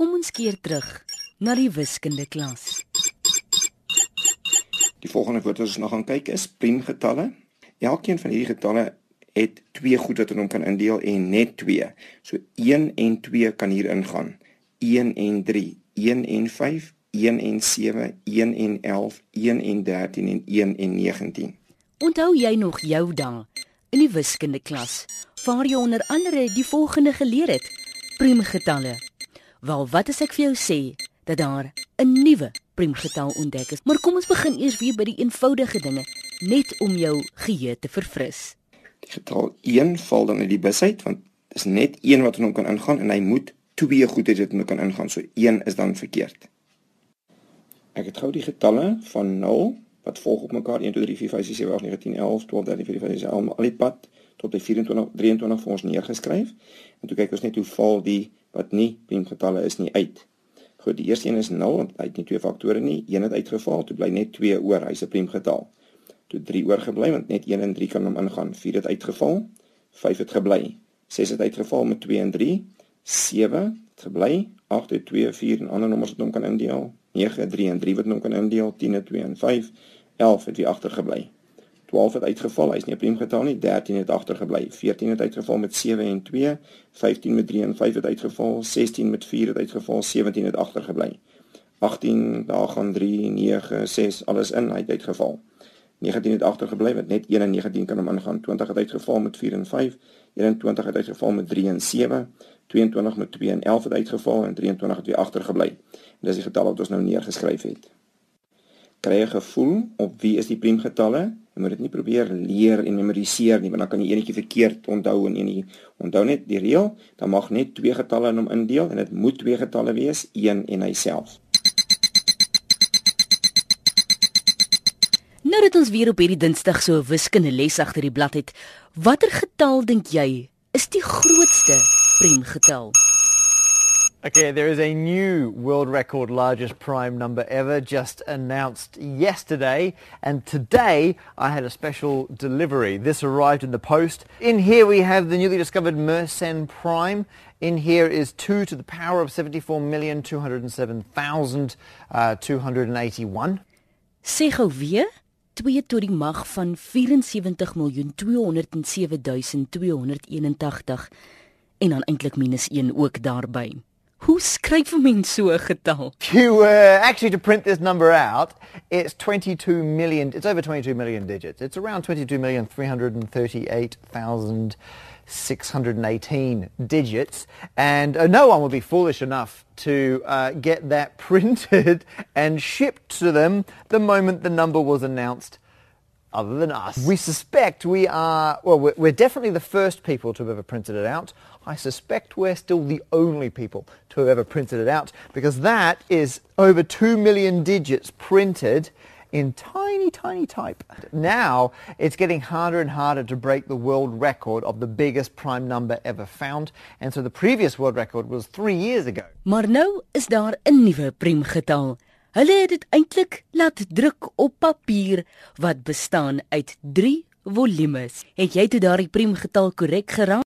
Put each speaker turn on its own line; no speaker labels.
ons keer terug na die wiskunde klas.
Die volgende woord wat ons nog gaan kyk is priemgetalle. Elkeen van hierdie getalle het twee goed wat in hom kan indeel en net twee. So 1 en 2 kan hier ingaan. 1 en 3, 1 en 5, 1 en 7, 1 en 11, 1 en 13 en 1 en 19.
Onthou jy nog jou dae in die wiskunde klas waar jy onder andere die volgende geleer het: priemgetalle. Wel, wat as ek vir jou sê dat daar 'n nuwe priemgetal ontdek is? Maar kom ons begin eers weer by die eenvoudige dinge, net om jou geheue te verfris.
Die getal 1 val dan uit die bus uit want dis net een wat in hom kan ingaan en hy moet twee goed hê wat in hom kan ingaan. So 1 is dan verkeerd. Ek het gou die getalle van 0 wat volg op mekaar 1 2 3 4 5 6 7 8 9 10 11 12 13 14 15 16 almal al die pad tot by 24 23 vir ons neergeskryf. En toe kyk ons net hoe val die wat nie priemgetalle is nie uit. Goed, die eerste een is 0 want hy het nie twee faktore nie. 1 het uitgeval, toe bly net 2 oor. Hy's 'n priemgetal. Toe 3 oorgebly want net 1 en 3 kan hom ingaan. 4 het uitgeval. 5 het gebly. 6 het uitgeval met 2 en 3. 7 het gebly. 8 het 2 4 en ander nommers wat hom kan indeel. 9 3 en 3 wat hom kan indeel. 10 het 2 en 5. 11 het weer agtergebly. 12 het uitgeval, hy's nie 'n priemgetal nie. 13 het agtergebly. 14 het uitgeval met 7 en 2. 15 met 3 en 5 het uitgeval. 16 met 4 het uitgeval. 17 het agtergebly. 18 daar gaan 3 9 6 alles in, hy het uitgeval. 19 het agtergebly met net 1 en 19 kan hom ingaan. 20 het uitgeval met 4 en 5. 21 het uitgeval met 3 en 7. 22 met 2 en 11 het uitgeval en 23 het weer agtergebly. En dis die getalle wat ons nou neergeskryf het. Kry 'n gevoel op wie is die priemgetalle? Jy moet dit nie probeer leer en memoriseer nie, want dan kan jy enetjie verkeerd onthou en enetjie onthou net die reël, dan mag net twee getalle in hom indeel en dit moet twee getalle wees, 1 en hy self.
Nou dat ons weer op hierdie Dinsdag so 'n wiskunde les agter die blad het, watter getal dink jy is die grootste priemgetal?
Okay, there is a new world record largest prime number ever just announced yesterday. And today I had a special delivery. This arrived in the post. In here we have the newly discovered Mersenne prime. In here is 2 to the power of 74,207,281.
Sê gou weer 2 uh, tot die mag van 74.207.281 en dan eintlik minus 1 ook daarbey. Hoe skryf 'n mens so 'n getal?
You uh, actually to print this number out, it's 22 million. It's over 22 million digits. It's around 22 million 338,618 digits, and uh, no one would be foolish enough to uh, get that printed and shipped to them the moment the number was announced other than us. We suspect we are, well, we're, we're, definitely the first people to have ever printed it out. I suspect we're still the only people to have ever printed it out because that is over 2 million digits printed in tiny, tiny type. Now it's getting harder and harder to break the world record of the biggest prime number ever found. And so the previous world record was three years ago.
Maar nou is daar 'n nuwe priemgetal. Hulle het dit eintlik laat druk op papier wat bestaan uit 3 volumes. Het jy toe daardie priemgetal korrek geraai?